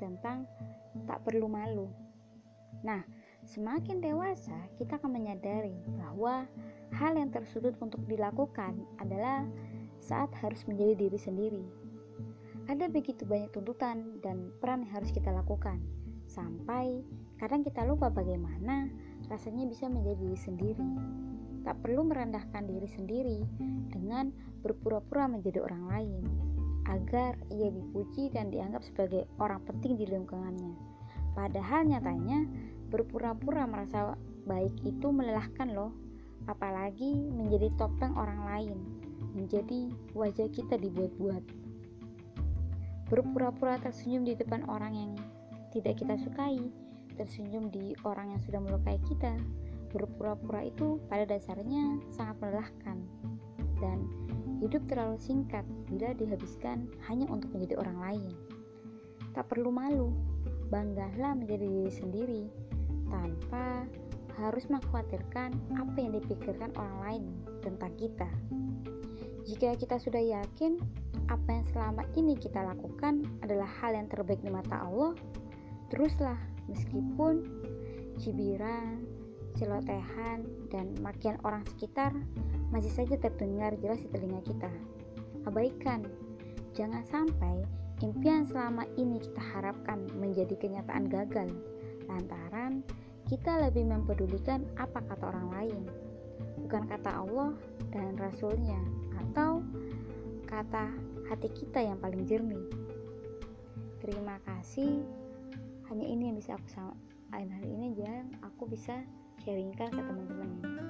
tentang tak perlu malu. Nah, semakin dewasa kita akan menyadari bahwa hal yang tersulit untuk dilakukan adalah saat harus menjadi diri sendiri. Ada begitu banyak tuntutan dan peran yang harus kita lakukan, sampai kadang kita lupa bagaimana rasanya bisa menjadi diri sendiri. Tak perlu merendahkan diri sendiri dengan berpura-pura menjadi orang lain, agar ia dipuji dan dianggap sebagai orang penting di lingkungannya. Padahal nyatanya, berpura-pura merasa baik itu melelahkan loh, apalagi menjadi topeng orang lain, menjadi wajah kita dibuat-buat. Berpura-pura tersenyum di depan orang yang tidak kita sukai, tersenyum di orang yang sudah melukai kita, berpura-pura itu pada dasarnya sangat melelahkan dan hidup terlalu singkat bila dihabiskan hanya untuk menjadi orang lain. Tak perlu malu, banggalah menjadi diri sendiri tanpa harus mengkhawatirkan apa yang dipikirkan orang lain tentang kita. Jika kita sudah yakin apa yang selama ini kita lakukan adalah hal yang terbaik di mata Allah, teruslah meskipun cibiran, celotehan, dan makian orang sekitar masih saja terdengar jelas di telinga kita. Abaikan, jangan sampai impian selama ini kita harapkan menjadi kenyataan gagal lantaran kita lebih mempedulikan apa kata orang lain, bukan kata Allah dan Rasulnya atau kata hati kita yang paling jernih. Terima kasih. Hanya ini yang bisa aku sampaikan hari ini aja aku bisa sharingkan ke teman-teman